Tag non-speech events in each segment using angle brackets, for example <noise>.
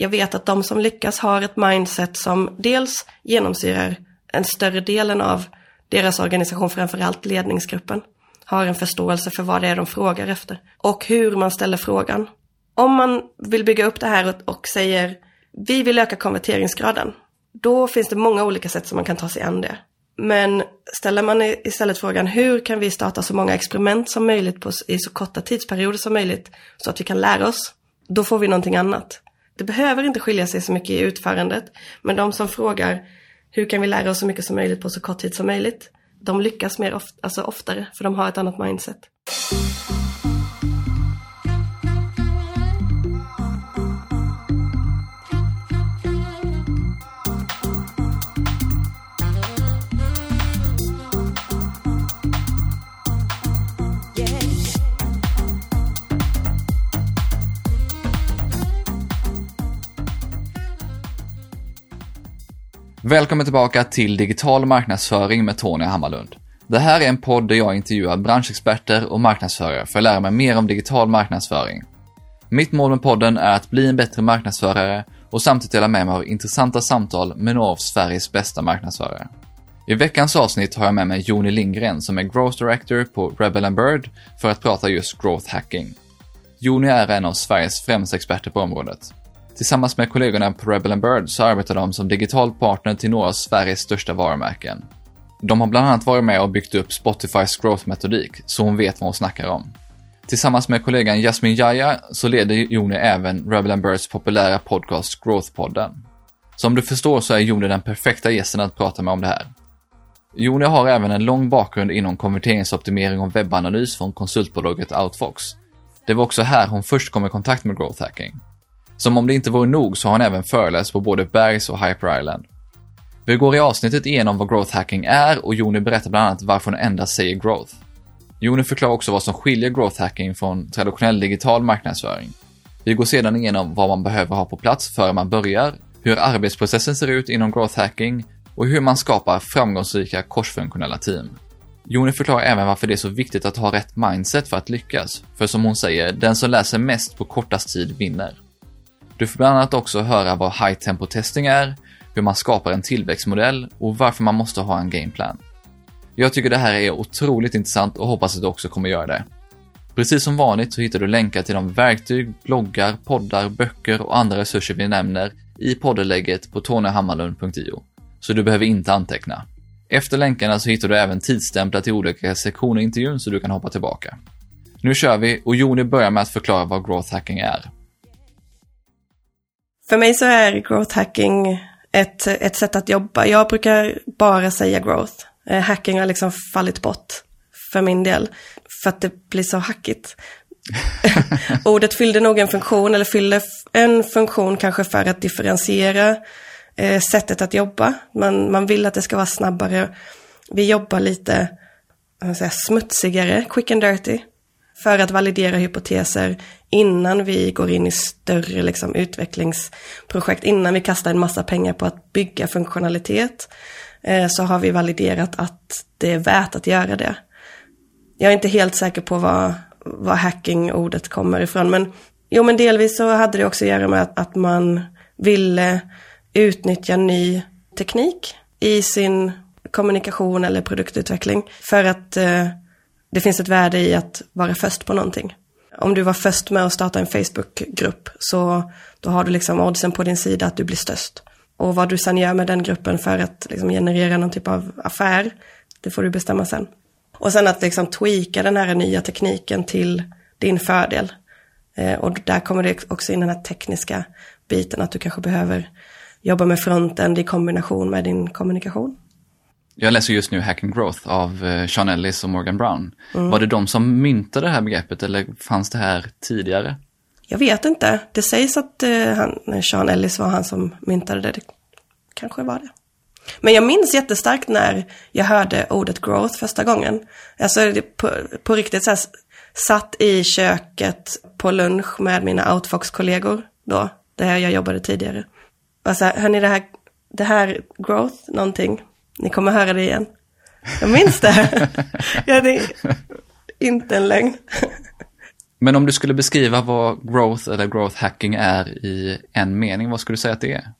jag vet att de som lyckas har ett mindset som dels genomsyrar en större delen av deras organisation, framförallt ledningsgruppen, har en förståelse för vad det är de frågar efter och hur man ställer frågan. Om man vill bygga upp det här och, säger vi vill öka konverteringsgraden, då finns det många olika sätt som man kan ta sig an det. Men ställer man istället frågan hur kan vi starta så många experiment som möjligt på, i så korta tidsperioder som möjligt så att vi kan lära oss, då får vi någonting annat. Det behöver inte skilja sig så mycket i utförandet, men de som frågar hur kan vi lära oss så mycket som möjligt på så kort tid som möjligt, de lyckas mer of alltså oftare, för de har ett annat mindset. Välkommen tillbaka till Digital marknadsföring med Tony Hammarlund. Det här är en podd där jag intervjuar branschexperter och marknadsförare för att lära mig mer om digital marknadsföring. Mitt mål med podden är att bli en bättre marknadsförare och samtidigt dela med mig av intressanta samtal med några av Sveriges bästa marknadsförare. I veckans avsnitt har jag med mig Joni Lindgren som är Growth Director på Rebel Bird för att prata just growth hacking. Joni är en av Sveriges främsta experter på området. Tillsammans med kollegorna på Rebel Bird så arbetar de som digital partner till några av Sveriges största varumärken. De har bland annat varit med och byggt upp Spotifys growth-metodik, så hon vet vad hon snackar om. Tillsammans med kollegan Jasmin Jaya så leder Joni även Rebel Birds populära podcast Growth-podden. Som du förstår så är Joni den perfekta gästen att prata med om det här. Joni har även en lång bakgrund inom konverteringsoptimering och webbanalys från konsultbolaget Outfox. Det var också här hon först kom i kontakt med growth hacking. Som om det inte vore nog så har han även föreläst på både Bergs och Hyper Island. Vi går i avsnittet igenom vad growth hacking är och Joni berättar bland annat varför hon endast säger growth. Joni förklarar också vad som skiljer growth hacking från traditionell digital marknadsföring. Vi går sedan igenom vad man behöver ha på plats före man börjar, hur arbetsprocessen ser ut inom growth hacking och hur man skapar framgångsrika korsfunktionella team. Joni förklarar även varför det är så viktigt att ha rätt mindset för att lyckas, för som hon säger, den som läser mest på kortast tid vinner. Du får bland annat också höra vad high tempo testing är, hur man skapar en tillväxtmodell och varför man måste ha en gameplan. Jag tycker det här är otroligt intressant och hoppas att du också kommer göra det. Precis som vanligt så hittar du länkar till de verktyg, bloggar, poddar, böcker och andra resurser vi nämner i poddelägget på tonyhammarlund.io. Så du behöver inte anteckna. Efter länkarna så hittar du även tidsstämplar till olika sektioner i intervjun så du kan hoppa tillbaka. Nu kör vi och Joni börjar med att förklara vad growth hacking är. För mig så är growth hacking ett, ett sätt att jobba. Jag brukar bara säga growth. Eh, hacking har liksom fallit bort för min del. För att det blir så hackigt. <laughs> Ordet fyllde nog en funktion, eller fyller en funktion kanske för att differentiera eh, sättet att jobba. Man, man vill att det ska vara snabbare. Vi jobbar lite säga, smutsigare, quick and dirty för att validera hypoteser innan vi går in i större liksom, utvecklingsprojekt, innan vi kastar en massa pengar på att bygga funktionalitet, eh, så har vi validerat att det är värt att göra det. Jag är inte helt säker på vad, vad hacking-ordet kommer ifrån, men jo, men delvis så hade det också att göra med att, att man ville utnyttja ny teknik i sin kommunikation eller produktutveckling för att eh, det finns ett värde i att vara först på någonting. Om du var först med att starta en Facebookgrupp så då har du liksom oddsen på din sida att du blir störst. Och vad du sen gör med den gruppen för att liksom generera någon typ av affär, det får du bestämma sen. Och sen att liksom tweaka den här nya tekniken till din fördel. Eh, och där kommer det också in den här tekniska biten, att du kanske behöver jobba med fronten i kombination med din kommunikation. Jag läser just nu Hack and Growth av eh, Sean Ellis och Morgan Brown. Mm. Var det de som myntade det här begreppet eller fanns det här tidigare? Jag vet inte. Det sägs att eh, han, eh, Sean Ellis var han som myntade det. det. Kanske var det. Men jag minns jättestarkt när jag hörde ordet growth första gången. Alltså på, på riktigt så här, satt i köket på lunch med mina Outfox-kollegor då, där jag jobbade tidigare. Och så här, hörni det här, det här growth någonting, ni kommer höra det igen. Jag minns det. ja, det är inte en lögn. Men om du skulle beskriva vad growth eller growth hacking är i en mening, vad skulle du säga att det är?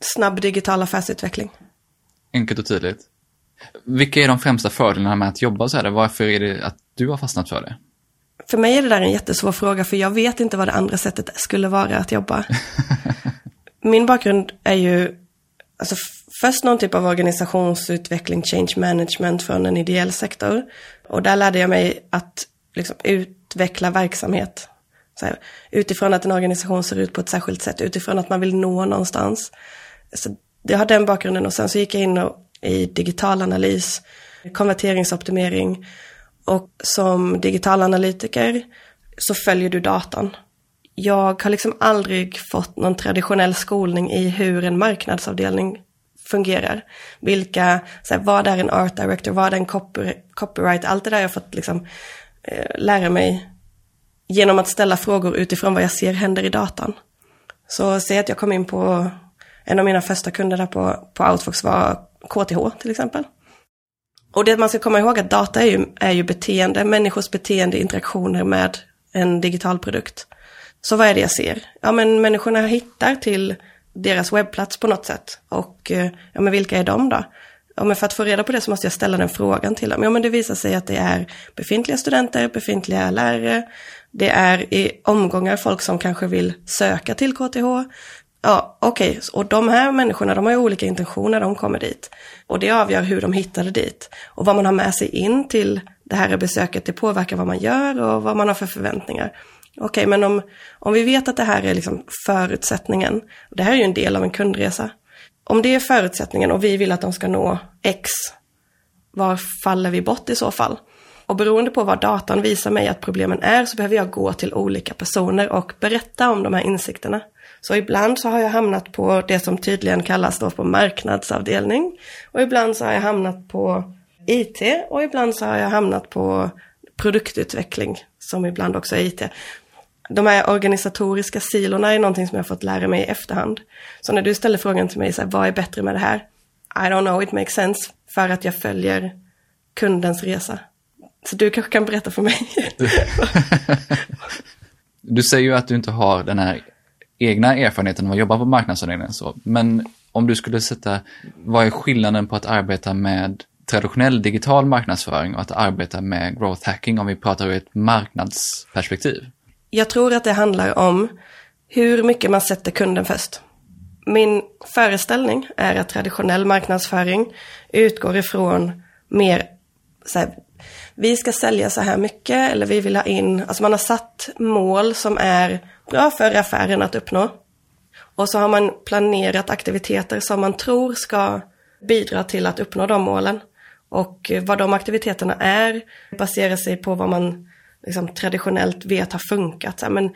Snabb digital affärsutveckling. Enkelt och tydligt. Vilka är de främsta fördelarna med att jobba så här? Varför är det att du har fastnat för det? För mig är det där en jättesvår fråga, för jag vet inte vad det andra sättet skulle vara att jobba. <laughs> Min bakgrund är ju, alltså först någon typ av organisationsutveckling, change management från en ideell sektor. Och där lärde jag mig att liksom utveckla verksamhet. Så här, utifrån att en organisation ser ut på ett särskilt sätt, utifrån att man vill nå någonstans. Så det har den bakgrunden och sen så gick jag in och, i digital analys, konverteringsoptimering och som digital analytiker så följer du datan. Jag har liksom aldrig fått någon traditionell skolning i hur en marknadsavdelning fungerar. Vilka, så här, vad är en art director, vad är en copy, copyright, allt det där har jag fått liksom, eh, lära mig genom att ställa frågor utifrån vad jag ser händer i datan. Så säg att jag kom in på, en av mina första kunder där på, på Outfox var KTH till exempel. Och det man ska komma ihåg att data är ju, är ju beteende, människors beteende, interaktioner med en digital produkt. Så vad är det jag ser? Ja men människorna hittar till deras webbplats på något sätt. Och eh, ja men vilka är de då? Ja men för att få reda på det så måste jag ställa den frågan till dem. Ja men det visar sig att det är befintliga studenter, befintliga lärare. Det är i omgångar folk som kanske vill söka till KTH. Ja, okej, okay. och de här människorna, de har ju olika intentioner när de kommer dit. Och det avgör hur de hittade dit. Och vad man har med sig in till det här besöket, det påverkar vad man gör och vad man har för förväntningar. Okej, okay, men om, om vi vet att det här är liksom förutsättningen, och det här är ju en del av en kundresa. Om det är förutsättningen och vi vill att de ska nå X, var faller vi bort i så fall? Och beroende på vad datan visar mig att problemen är så behöver jag gå till olika personer och berätta om de här insikterna. Så ibland så har jag hamnat på det som tydligen kallas då på marknadsavdelning. Och ibland så har jag hamnat på IT och ibland så har jag hamnat på produktutveckling som ibland också är IT. De här organisatoriska silorna är någonting som jag fått lära mig i efterhand. Så när du ställer frågan till mig, så här, vad är bättre med det här? I don't know, it makes sense. För att jag följer kundens resa. Så du kanske kan berätta för mig. <laughs> du säger ju att du inte har den här egna erfarenheten av att jobba på marknadsavdelningen. Så. Men om du skulle sätta, vad är skillnaden på att arbeta med traditionell digital marknadsföring och att arbeta med growth hacking om vi pratar ur ett marknadsperspektiv? Jag tror att det handlar om hur mycket man sätter kunden först. Min föreställning är att traditionell marknadsföring utgår ifrån mer så här, vi ska sälja så här mycket eller vi vill ha in, alltså man har satt mål som är bra för affären att uppnå. Och så har man planerat aktiviteter som man tror ska bidra till att uppnå de målen. Och vad de aktiviteterna är baserar sig på vad man liksom traditionellt vet har funkat. Ja, men,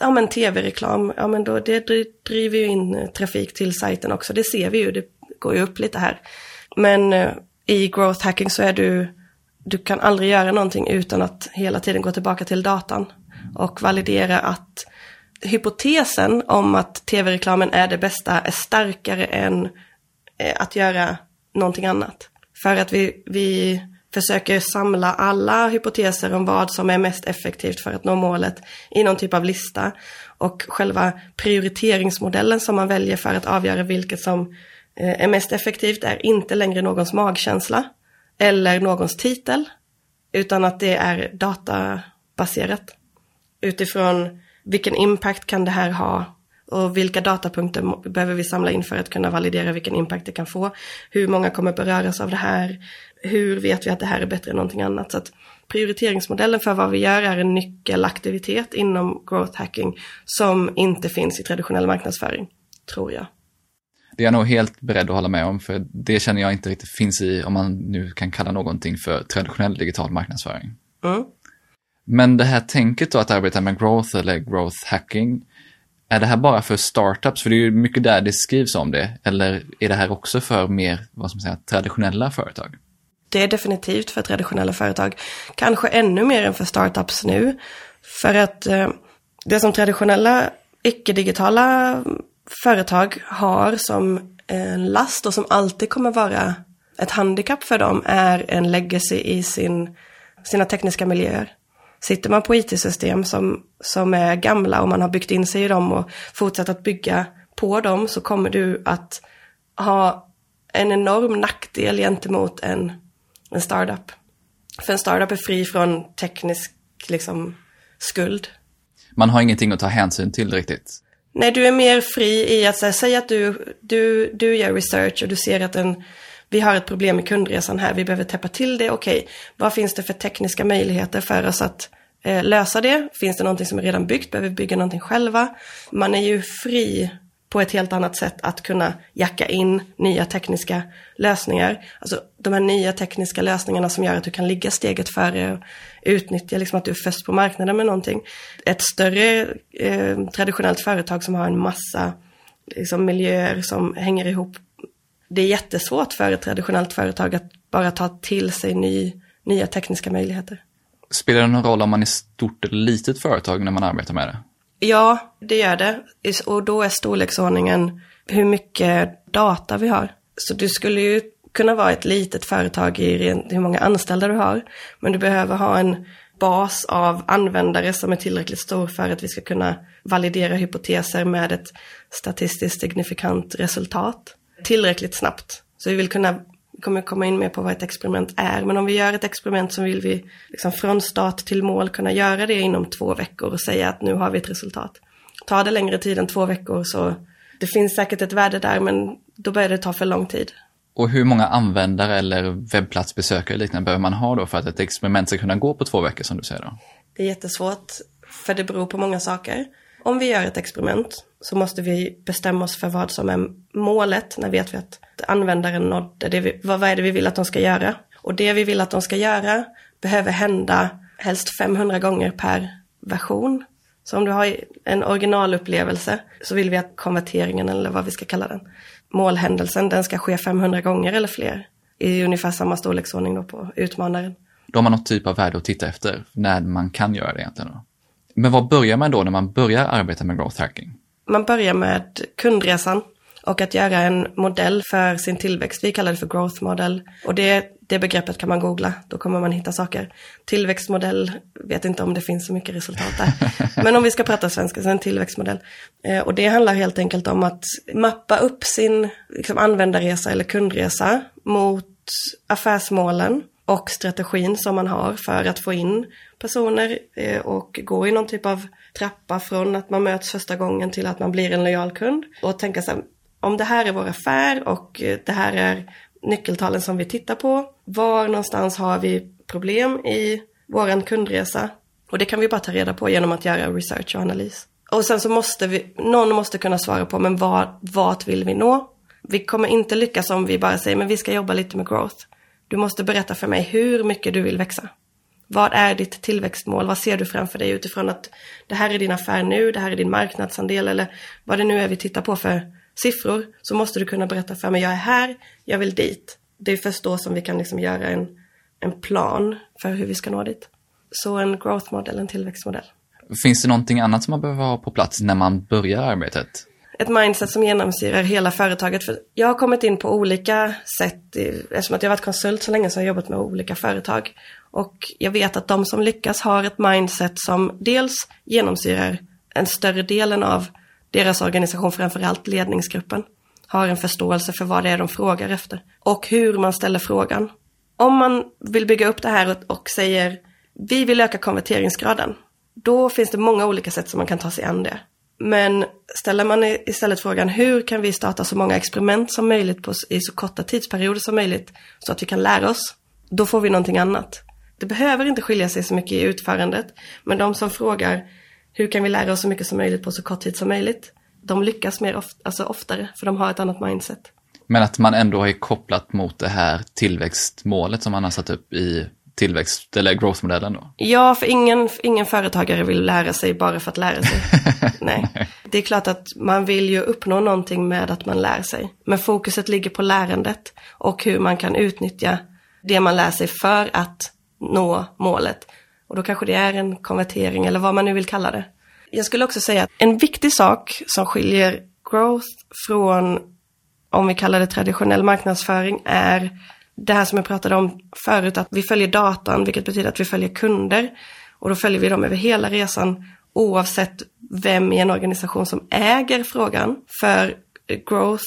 ja, men tv-reklam, ja men då, det driver ju in eh, trafik till sajten också. Det ser vi ju, det går ju upp lite här. Men eh, i growth hacking så är du, du kan aldrig göra någonting utan att hela tiden gå tillbaka till datan och validera att hypotesen om att tv-reklamen är det bästa är starkare än eh, att göra någonting annat. För att vi, vi försöker samla alla hypoteser om vad som är mest effektivt för att nå målet i någon typ av lista. Och själva prioriteringsmodellen som man väljer för att avgöra vilket som eh, är mest effektivt är inte längre någons magkänsla eller någons titel, utan att det är databaserat. Utifrån vilken impact kan det här ha och vilka datapunkter behöver vi samla in för att kunna validera vilken impact det kan få. Hur många kommer beröras av det här? Hur vet vi att det här är bättre än någonting annat? Så att prioriteringsmodellen för vad vi gör är en nyckelaktivitet inom growth hacking som inte finns i traditionell marknadsföring, tror jag. Det är jag nog helt beredd att hålla med om, för det känner jag inte riktigt finns i, om man nu kan kalla någonting för traditionell digital marknadsföring. Mm. Men det här tänket då att arbeta med growth eller growth hacking, är det här bara för startups? För det är ju mycket där det skrivs om det. Eller är det här också för mer, vad ska man säga, traditionella företag? Det är definitivt för traditionella företag. Kanske ännu mer än för startups nu. För att eh, det som traditionella icke-digitala företag har som en last och som alltid kommer vara ett handikapp för dem är en legacy i sin, sina tekniska miljöer. Sitter man på IT-system som, som är gamla och man har byggt in sig i dem och fortsatt att bygga på dem så kommer du att ha en enorm nackdel gentemot en, en startup. För en startup är fri från teknisk liksom, skuld. Man har ingenting att ta hänsyn till riktigt. Nej, du är mer fri i att säga att du, du, du gör research och du ser att en, vi har ett problem med kundresan här, vi behöver täppa till det, okej, okay. vad finns det för tekniska möjligheter för oss att eh, lösa det? Finns det någonting som är redan byggt, behöver vi bygga någonting själva? Man är ju fri på ett helt annat sätt att kunna jacka in nya tekniska lösningar. Alltså de här nya tekniska lösningarna som gör att du kan ligga steget före och utnyttja liksom att du är först på marknaden med någonting. Ett större eh, traditionellt företag som har en massa liksom, miljöer som hänger ihop. Det är jättesvårt för ett traditionellt företag att bara ta till sig ny, nya tekniska möjligheter. Spelar det någon roll om man är stort eller litet företag när man arbetar med det? Ja, det gör det. Och då är storleksordningen hur mycket data vi har. Så du skulle ju kunna vara ett litet företag i hur många anställda du har. Men du behöver ha en bas av användare som är tillräckligt stor för att vi ska kunna validera hypoteser med ett statistiskt signifikant resultat tillräckligt snabbt. Så vi vill kunna kommer komma in mer på vad ett experiment är. Men om vi gör ett experiment så vill vi liksom från start till mål kunna göra det inom två veckor och säga att nu har vi ett resultat. Tar det längre tid än två veckor så det finns säkert ett värde där men då börjar det ta för lång tid. Och hur många användare eller webbplatsbesökare liknande behöver man ha då för att ett experiment ska kunna gå på två veckor som du säger då? Det är jättesvårt för det beror på många saker. Om vi gör ett experiment så måste vi bestämma oss för vad som är målet. När vet vi att användaren nådde det vi, vad är det vi vill att de ska göra? Och det vi vill att de ska göra behöver hända helst 500 gånger per version. Så om du har en originalupplevelse så vill vi att konverteringen eller vad vi ska kalla den, målhändelsen, den ska ske 500 gånger eller fler. I ungefär samma storleksordning då på utmanaren. Då har man något typ av värde att titta efter när man kan göra det egentligen. Då. Men vad börjar man då när man börjar arbeta med growth hacking? Man börjar med kundresan och att göra en modell för sin tillväxt. Vi kallar det för growth model och det, det begreppet kan man googla, då kommer man hitta saker. Tillväxtmodell, vet inte om det finns så mycket resultat där. <laughs> Men om vi ska prata svenska, så en tillväxtmodell. Eh, och det handlar helt enkelt om att mappa upp sin liksom, användarresa eller kundresa mot affärsmålen och strategin som man har för att få in personer eh, och gå i någon typ av trappa från att man möts första gången till att man blir en lojal kund. Och tänka så här, om det här är vår affär och eh, det här är nyckeltalen som vi tittar på. Var någonstans har vi problem i vår kundresa? Och det kan vi bara ta reda på genom att göra research och analys. Och sen så måste vi, någon måste kunna svara på, men vad, vart vill vi nå? Vi kommer inte lyckas om vi bara säger, men vi ska jobba lite med growth. Du måste berätta för mig hur mycket du vill växa. Vad är ditt tillväxtmål? Vad ser du framför dig utifrån att det här är din affär nu, det här är din marknadsandel eller vad det nu är vi tittar på för siffror så måste du kunna berätta för mig, jag är här, jag vill dit. Det är först då som vi kan liksom göra en, en plan för hur vi ska nå dit. Så en growth model, en tillväxtmodell. Finns det någonting annat som man behöver ha på plats när man börjar arbetet? Ett mindset som genomsyrar hela företaget. För jag har kommit in på olika sätt, eftersom att jag har varit konsult så länge så har jag jobbat med olika företag. Och jag vet att de som lyckas har ett mindset som dels genomsyrar en större delen av deras organisation, framförallt ledningsgruppen, har en förståelse för vad det är de frågar efter och hur man ställer frågan. Om man vill bygga upp det här och, säger vi vill öka konverteringsgraden, då finns det många olika sätt som man kan ta sig an det. Men ställer man istället frågan hur kan vi starta så många experiment som möjligt på, i så korta tidsperioder som möjligt så att vi kan lära oss, då får vi någonting annat. Det behöver inte skilja sig så mycket i utförandet, men de som frågar hur kan vi lära oss så mycket som möjligt på så kort tid som möjligt? De lyckas mer of alltså oftare, för de har ett annat mindset. Men att man ändå är kopplat mot det här tillväxtmålet som man har satt upp i tillväxt eller growth-modellen då? Ja, för ingen, ingen företagare vill lära sig bara för att lära sig. <laughs> Nej. Det är klart att man vill ju uppnå någonting med att man lär sig. Men fokuset ligger på lärandet och hur man kan utnyttja det man lär sig för att nå målet. Och då kanske det är en konvertering eller vad man nu vill kalla det. Jag skulle också säga att en viktig sak som skiljer growth från, om vi kallar det traditionell marknadsföring, är det här som jag pratade om förut, att vi följer datan, vilket betyder att vi följer kunder. Och då följer vi dem över hela resan oavsett vem i en organisation som äger frågan. För growth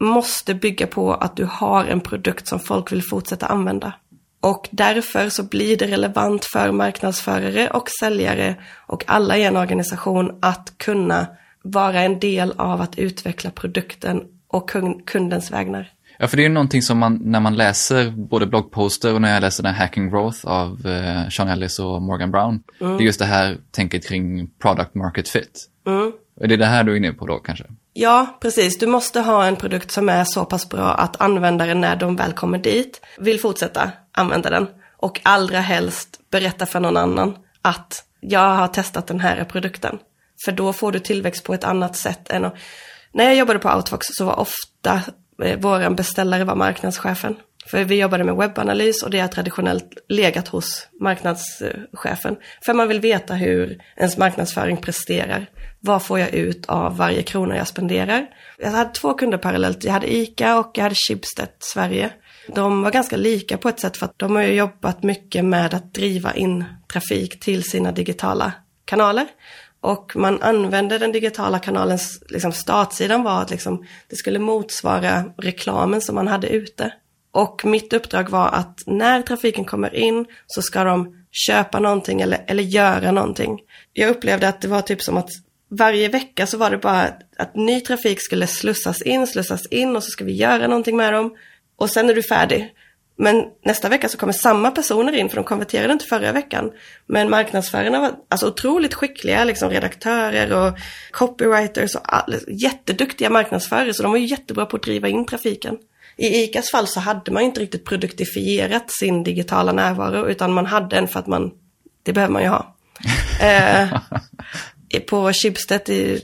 måste bygga på att du har en produkt som folk vill fortsätta använda. Och därför så blir det relevant för marknadsförare och säljare och alla i en organisation att kunna vara en del av att utveckla produkten och kundens vägnar. Ja, för det är ju någonting som man, när man läser både bloggposter och när jag läser den här Hacking Growth av eh, Sean Ellis och Morgan Brown. Mm. Det är just det här tänket kring product market fit. Mm. Är det det här du är inne på då kanske? Ja, precis. Du måste ha en produkt som är så pass bra att användare när de väl kommer dit vill fortsätta använda den. Och allra helst berätta för någon annan att jag har testat den här produkten. För då får du tillväxt på ett annat sätt än att... När jag jobbade på Outfox så var ofta vår våran beställare var marknadschefen. För vi jobbade med webbanalys och det har traditionellt legat hos marknadschefen. För man vill veta hur ens marknadsföring presterar. Vad får jag ut av varje krona jag spenderar? Jag hade två kunder parallellt. Jag hade ICA och jag hade Schibsted Sverige. De var ganska lika på ett sätt för att de har ju jobbat mycket med att driva in trafik till sina digitala kanaler. Och man använde den digitala kanalens liksom, startsidan var att liksom, det skulle motsvara reklamen som man hade ute. Och mitt uppdrag var att när trafiken kommer in så ska de köpa någonting eller, eller göra någonting. Jag upplevde att det var typ som att varje vecka så var det bara att ny trafik skulle slussas in, slussas in och så ska vi göra någonting med dem. Och sen är du färdig. Men nästa vecka så kommer samma personer in, för de konverterade inte förra veckan. Men marknadsförarna var alltså otroligt skickliga, liksom redaktörer och copywriters och all, jätteduktiga marknadsförare, så de var ju jättebra på att driva in trafiken. I ICAs fall så hade man inte riktigt produktifierat sin digitala närvaro, utan man hade en för att man, det behöver man ju ha. <laughs> eh, på Schibsted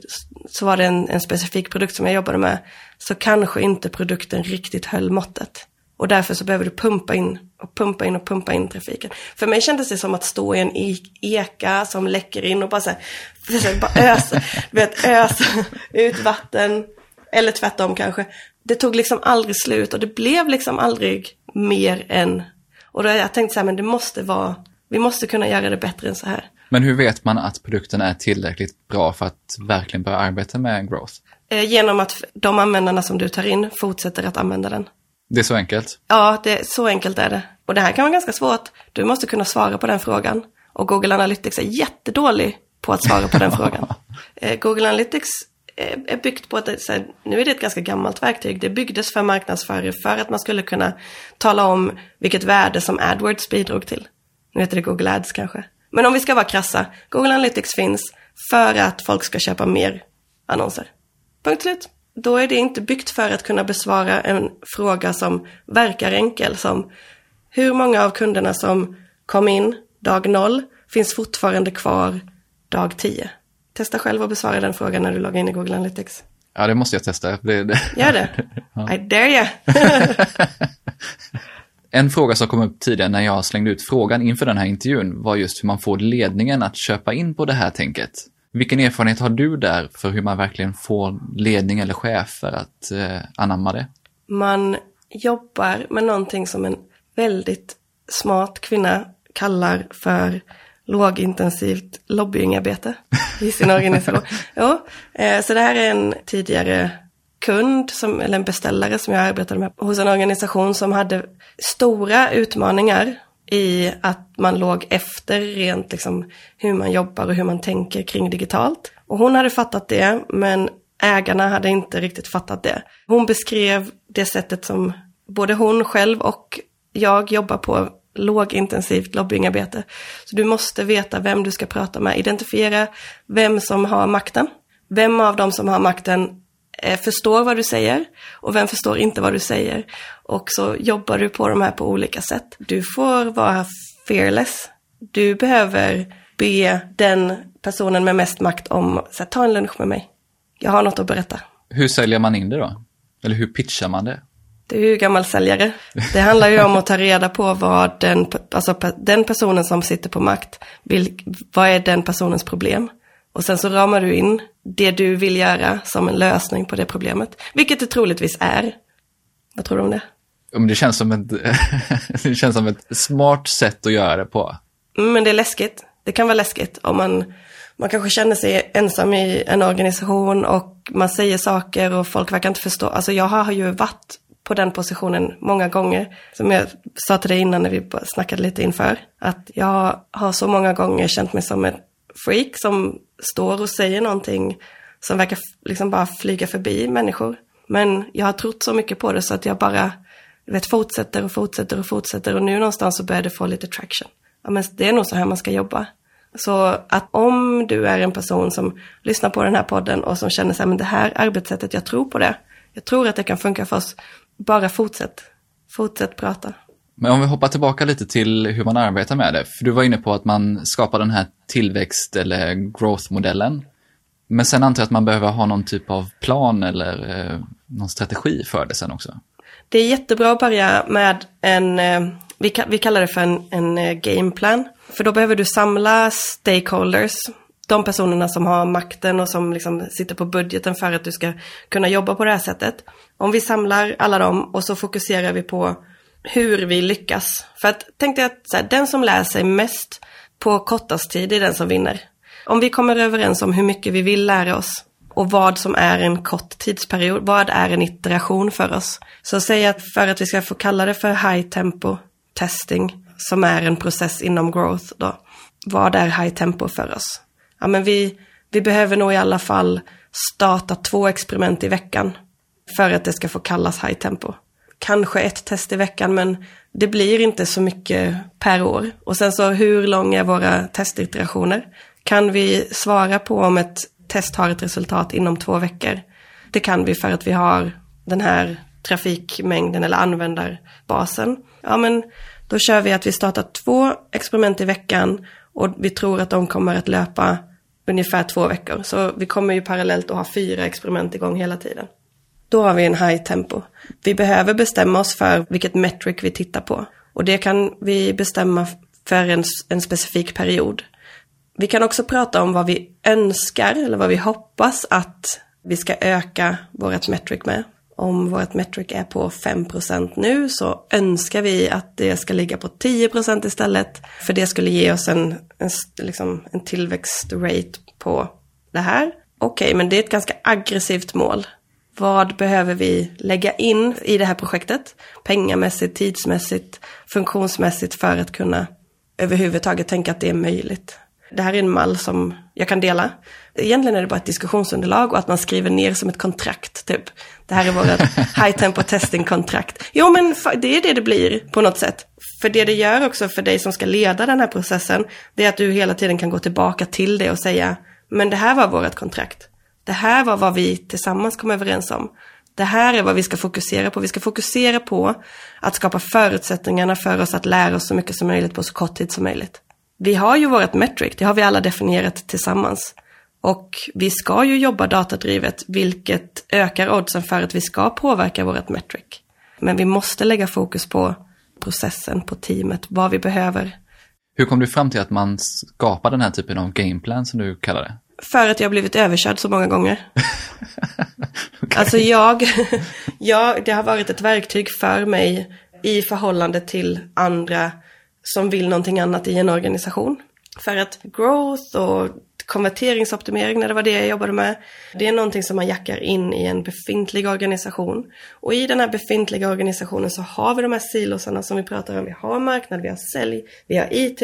så var det en, en specifik produkt som jag jobbade med, så kanske inte produkten riktigt höll måttet. Och därför så behöver du pumpa in och pumpa in och pumpa in trafiken. För mig kändes det som att stå i en eka som läcker in och bara så här, <laughs> bara ösa, vet, ösa <laughs> ut vatten. Eller tvärtom kanske. Det tog liksom aldrig slut och det blev liksom aldrig mer än... Och då har jag tänkt så här, men det måste vara, vi måste kunna göra det bättre än så här. Men hur vet man att produkten är tillräckligt bra för att verkligen börja arbeta med growth? Eh, genom att de användarna som du tar in fortsätter att använda den. Det är så enkelt? Ja, det, så enkelt är det. Och det här kan vara ganska svårt. Du måste kunna svara på den frågan. Och Google Analytics är jättedålig på att svara på den <laughs> frågan. Eh, Google Analytics är byggt på att, här, nu är det ett ganska gammalt verktyg. Det byggdes för marknadsförare för att man skulle kunna tala om vilket värde som AdWords bidrog till. Nu heter det Google Ads kanske. Men om vi ska vara krassa, Google Analytics finns för att folk ska köpa mer annonser. Punkt slut. Då är det inte byggt för att kunna besvara en fråga som verkar enkel, som hur många av kunderna som kom in dag noll finns fortfarande kvar dag tio? Testa själv att besvara den frågan när du loggar in i Google Analytics. Ja, det måste jag testa. Det, det. Gör det. <laughs> ja. I dare you. <laughs> En fråga som kom upp tidigare när jag slängde ut frågan inför den här intervjun var just hur man får ledningen att köpa in på det här tänket. Vilken erfarenhet har du där för hur man verkligen får ledning eller chefer att eh, anamma det? Man jobbar med någonting som en väldigt smart kvinna kallar för lågintensivt lobbyingarbete i sin organisation. <laughs> jo, eh, så det här är en tidigare kund, som, eller en beställare som jag arbetade med hos en organisation som hade stora utmaningar i att man låg efter rent liksom hur man jobbar och hur man tänker kring digitalt. Och hon hade fattat det, men ägarna hade inte riktigt fattat det. Hon beskrev det sättet som både hon själv och jag jobbar på lågintensivt lobbyingarbete. Så du måste veta vem du ska prata med, identifiera vem som har makten. Vem av dem som har makten förstår vad du säger och vem förstår inte vad du säger. Och så jobbar du på de här på olika sätt. Du får vara fearless. Du behöver be den personen med mest makt om, här, ta en lunch med mig. Jag har något att berätta. Hur säljer man in det då? Eller hur pitchar man det? Det är ju gammal säljare. Det handlar ju om att ta reda på vad den, alltså den personen som sitter på makt, vill, vad är den personens problem? Och sen så ramar du in det du vill göra som en lösning på det problemet. Vilket det troligtvis är. Vad tror du om det? det, känns som ett, <laughs> det känns som ett smart sätt att göra det på. Mm, men det är läskigt. Det kan vara läskigt om man, man kanske känner sig ensam i en organisation och man säger saker och folk verkar inte förstå. Alltså jag har ju varit på den positionen många gånger. Som jag sa till dig innan när vi snackade lite inför. Att jag har så många gånger känt mig som ett freak som står och säger någonting som verkar liksom bara flyga förbi människor. Men jag har trott så mycket på det så att jag bara vet, fortsätter och fortsätter och fortsätter och nu någonstans så börjar det få lite traction. Ja, men det är nog så här man ska jobba. Så att om du är en person som lyssnar på den här podden och som känner så här, men det här arbetssättet, jag tror på det. Jag tror att det kan funka för oss. Bara fortsätt. Fortsätt prata. Men om vi hoppar tillbaka lite till hur man arbetar med det. För du var inne på att man skapar den här tillväxt eller growth-modellen. Men sen antar jag att man behöver ha någon typ av plan eller eh, någon strategi för det sen också. Det är jättebra att börja med en, eh, vi, vi kallar det för en, en eh, gameplan. För då behöver du samla stakeholders, de personerna som har makten och som liksom sitter på budgeten för att du ska kunna jobba på det här sättet. Om vi samlar alla dem och så fokuserar vi på hur vi lyckas. För att tänk dig att här, den som lär sig mest på kortast tid är den som vinner. Om vi kommer överens om hur mycket vi vill lära oss och vad som är en kort tidsperiod, vad är en iteration för oss? Så säg att för att vi ska få kalla det för high tempo testing, som är en process inom growth då. Vad är high tempo för oss? Ja, men vi, vi behöver nog i alla fall starta två experiment i veckan för att det ska få kallas high tempo. Kanske ett test i veckan, men det blir inte så mycket per år. Och sen så hur långa är våra testiterationer? Kan vi svara på om ett test har ett resultat inom två veckor? Det kan vi för att vi har den här trafikmängden eller användarbasen. Ja, men då kör vi att vi startar två experiment i veckan och vi tror att de kommer att löpa ungefär två veckor. Så vi kommer ju parallellt att ha fyra experiment igång hela tiden. Då har vi en high tempo. Vi behöver bestämma oss för vilket metric vi tittar på. Och det kan vi bestämma för en, en specifik period. Vi kan också prata om vad vi önskar eller vad vi hoppas att vi ska öka vårt metric med. Om vårt metric är på 5% nu så önskar vi att det ska ligga på 10% istället. För det skulle ge oss en, en, liksom, en tillväxtrate på det här. Okej, okay, men det är ett ganska aggressivt mål. Vad behöver vi lägga in i det här projektet? Pengamässigt, tidsmässigt, funktionsmässigt för att kunna överhuvudtaget tänka att det är möjligt. Det här är en mall som jag kan dela. Egentligen är det bara ett diskussionsunderlag och att man skriver ner som ett kontrakt, typ. Det här är vårt <laughs> high tempo testing-kontrakt. Jo, men det är det det blir på något sätt. För det det gör också för dig som ska leda den här processen, det är att du hela tiden kan gå tillbaka till det och säga, men det här var vårt kontrakt. Det här var vad vi tillsammans kom överens om. Det här är vad vi ska fokusera på. Vi ska fokusera på att skapa förutsättningarna för oss att lära oss så mycket som möjligt på så kort tid som möjligt. Vi har ju vårt metric, det har vi alla definierat tillsammans. Och vi ska ju jobba datadrivet, vilket ökar oddsen för att vi ska påverka vårt metric. Men vi måste lägga fokus på processen, på teamet, vad vi behöver. Hur kom du fram till att man skapar den här typen av gameplan som du kallar det? För att jag har blivit överkörd så många gånger. <laughs> okay. Alltså jag, <laughs> jag, det har varit ett verktyg för mig i förhållande till andra som vill någonting annat i en organisation. För att growth och konverteringsoptimering, när det var det jag jobbade med, det är någonting som man jackar in i en befintlig organisation. Och i den här befintliga organisationen så har vi de här silosarna som vi pratar om. Vi har marknad, vi har sälj, vi har IT.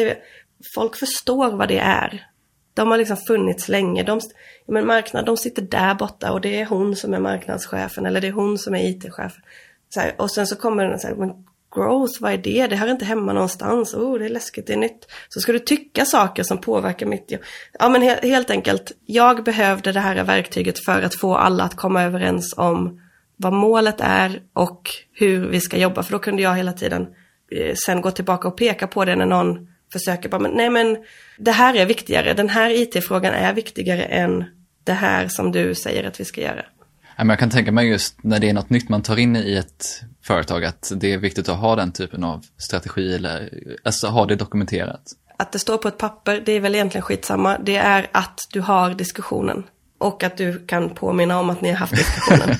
Folk förstår vad det är. De har liksom funnits länge. De, men marknad, de sitter där borta och det är hon som är marknadschefen eller det är hon som är IT-chef. och sen så kommer den så här, men growth, vad är det? Det hör inte hemma någonstans. Oh, det är läskigt, det är nytt. Så ska du tycka saker som påverkar mitt jobb. Ja, men he helt enkelt, jag behövde det här verktyget för att få alla att komma överens om vad målet är och hur vi ska jobba. För då kunde jag hela tiden eh, sen gå tillbaka och peka på det när någon försöker bara, men, nej men det här är viktigare. Den här IT-frågan är viktigare än det här som du säger att vi ska göra. Jag kan tänka mig just när det är något nytt man tar in i ett företag att det är viktigt att ha den typen av strategi eller alltså ha det dokumenterat. Att det står på ett papper, det är väl egentligen skitsamma. Det är att du har diskussionen och att du kan påminna om att ni har haft diskussionen.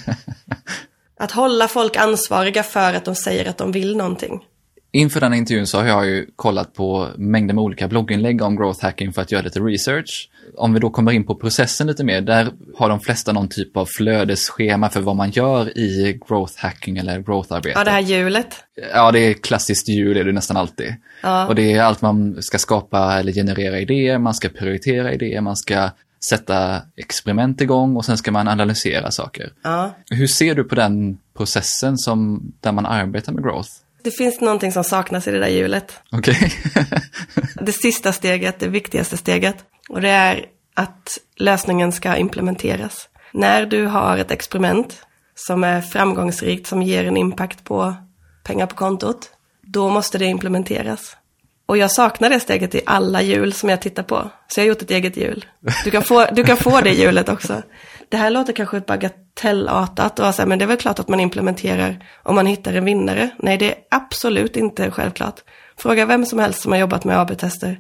<laughs> att hålla folk ansvariga för att de säger att de vill någonting. Inför den intervjun så har jag ju kollat på mängder med olika blogginlägg om growth hacking för att göra lite research. Om vi då kommer in på processen lite mer, där har de flesta någon typ av flödesschema för vad man gör i growth hacking eller growth-arbete. Ja, det här hjulet. Ja, det är klassiskt hjul, är det nästan alltid. Ja. Och det är allt man ska skapa eller generera idéer, man ska prioritera idéer, man ska sätta experiment igång och sen ska man analysera saker. Ja. Hur ser du på den processen som, där man arbetar med growth? Det finns någonting som saknas i det där hjulet. Okej. <laughs> Det sista steget, det viktigaste steget. Och det är att lösningen ska implementeras. När du har ett experiment som är framgångsrikt, som ger en impact på pengar på kontot, då måste det implementeras. Och jag saknar det steget i alla hjul som jag tittar på. Så jag har gjort ett eget hjul. Du kan få, du kan få det hjulet också. Det här låter kanske bagatellartat och så men det är väl klart att man implementerar om man hittar en vinnare. Nej, det är absolut inte självklart. Fråga vem som helst som har jobbat med AB-tester,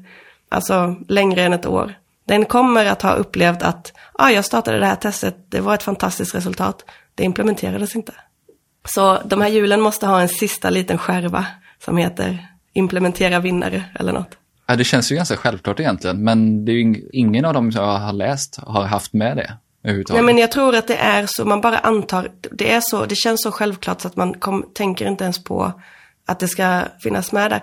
alltså längre än ett år. Den kommer att ha upplevt att, ah, jag startade det här testet, det var ett fantastiskt resultat. Det implementerades inte. Så de här hjulen måste ha en sista liten skärva som heter implementera vinnare eller något. Ja, det känns ju ganska självklart egentligen, men det är ju ingen av dem jag har läst har haft med det. Nej men jag tror att det är så, man bara antar, det är så, det känns så självklart så att man kom, tänker inte ens på att det ska finnas med där.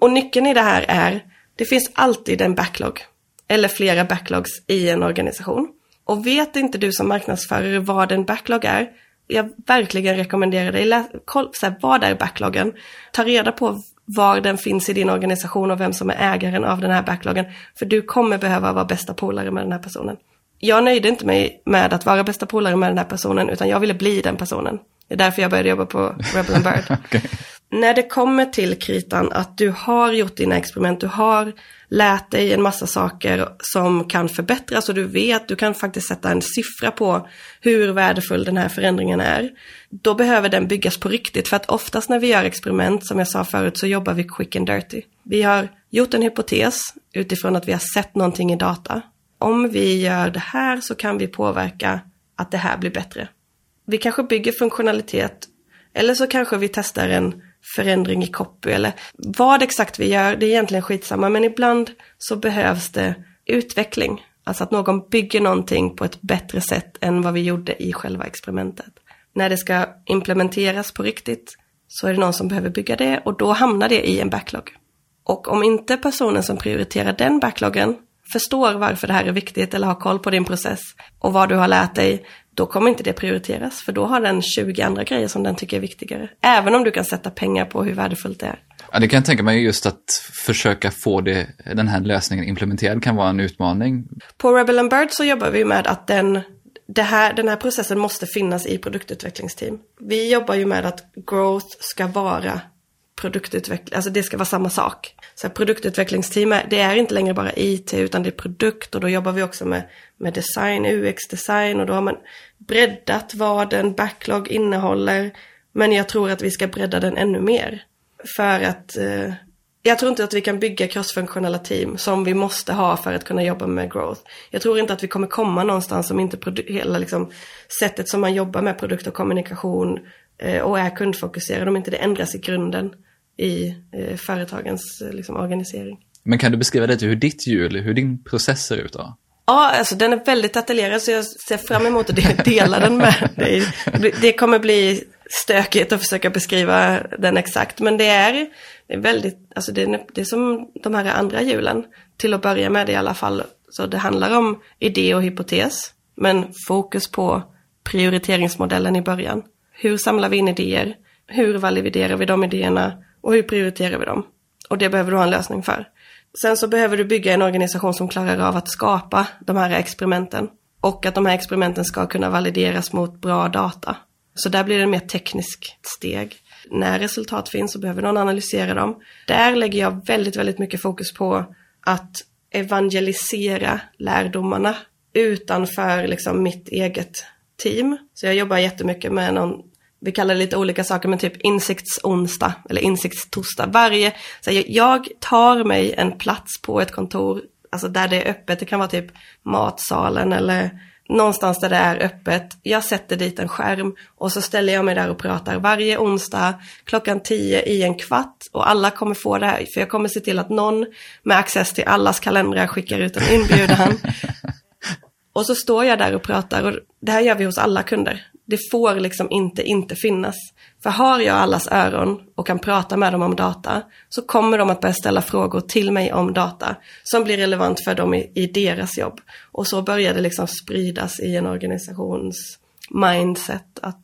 Och nyckeln i det här är, det finns alltid en backlog, eller flera backlogs i en organisation. Och vet inte du som marknadsförare vad en backlog är, jag verkligen rekommenderar dig, läs, koll, så här, vad är backloggen? Ta reda på var den finns i din organisation och vem som är ägaren av den här backloggen. För du kommer behöva vara bästa polare med den här personen. Jag nöjde inte mig med att vara bästa polare med den här personen, utan jag ville bli den personen. Det är därför jag började jobba på Rebel and Bird. <laughs> Okej. När det kommer till kritan att du har gjort dina experiment, du har lärt dig en massa saker som kan förbättras och du vet, du kan faktiskt sätta en siffra på hur värdefull den här förändringen är. Då behöver den byggas på riktigt för att oftast när vi gör experiment, som jag sa förut, så jobbar vi quick and dirty. Vi har gjort en hypotes utifrån att vi har sett någonting i data. Om vi gör det här så kan vi påverka att det här blir bättre. Vi kanske bygger funktionalitet eller så kanske vi testar en förändring i copy eller vad exakt vi gör, det är egentligen skitsamma. Men ibland så behövs det utveckling. Alltså att någon bygger någonting på ett bättre sätt än vad vi gjorde i själva experimentet. När det ska implementeras på riktigt så är det någon som behöver bygga det och då hamnar det i en backlog. Och om inte personen som prioriterar den backloggen förstår varför det här är viktigt eller har koll på din process och vad du har lärt dig, då kommer inte det prioriteras. För då har den 20 andra grejer som den tycker är viktigare. Även om du kan sätta pengar på hur värdefullt det är. Ja, det kan jag tänka mig just att försöka få det, den här lösningen implementerad kan vara en utmaning. På Rebel and Bird så jobbar vi med att den, här, den här processen måste finnas i produktutvecklingsteam. Vi jobbar ju med att growth ska vara produktutveckling, alltså det ska vara samma sak. Så här, produktutvecklingsteam, är, det är inte längre bara IT utan det är produkt och då jobbar vi också med, med design, UX-design och då har man breddat vad en backlog innehåller. Men jag tror att vi ska bredda den ännu mer. För att eh, jag tror inte att vi kan bygga crossfunktionella team som vi måste ha för att kunna jobba med growth. Jag tror inte att vi kommer komma någonstans om inte hela liksom, sättet som man jobbar med produkt och kommunikation eh, och är kundfokuserad, om inte det ändras i grunden i eh, företagens eh, liksom, organisering. Men kan du beskriva lite hur ditt hjul, hur din process ser ut då? Ja, alltså den är väldigt detaljerad så jag ser fram emot att de- dela den med dig. Det kommer bli stökigt att försöka beskriva den exakt, men det är, det är väldigt, alltså det är, det är som de här andra hjulen, till att börja med i alla fall. Så det handlar om idé och hypotes, men fokus på prioriteringsmodellen i början. Hur samlar vi in idéer? Hur validerar vi de idéerna? Och hur prioriterar vi dem? Och det behöver du ha en lösning för. Sen så behöver du bygga en organisation som klarar av att skapa de här experimenten. Och att de här experimenten ska kunna valideras mot bra data. Så där blir det en mer teknisk steg. När resultat finns så behöver någon analysera dem. Där lägger jag väldigt, väldigt mycket fokus på att evangelisera lärdomarna utanför liksom mitt eget team. Så jag jobbar jättemycket med någon vi kallar det lite olika saker, men typ insiktsonsdag eller insiktstorsdag. Varje, så jag, jag tar mig en plats på ett kontor, alltså där det är öppet. Det kan vara typ matsalen eller någonstans där det är öppet. Jag sätter dit en skärm och så ställer jag mig där och pratar varje onsdag klockan 10 i en kvart. Och alla kommer få det här, för jag kommer se till att någon med access till allas kalendrar skickar ut en inbjudan. <laughs> och så står jag där och pratar och det här gör vi hos alla kunder. Det får liksom inte inte finnas. För har jag allas öron och kan prata med dem om data så kommer de att börja ställa frågor till mig om data som blir relevant för dem i, i deras jobb. Och så börjar det liksom spridas i en organisations mindset att...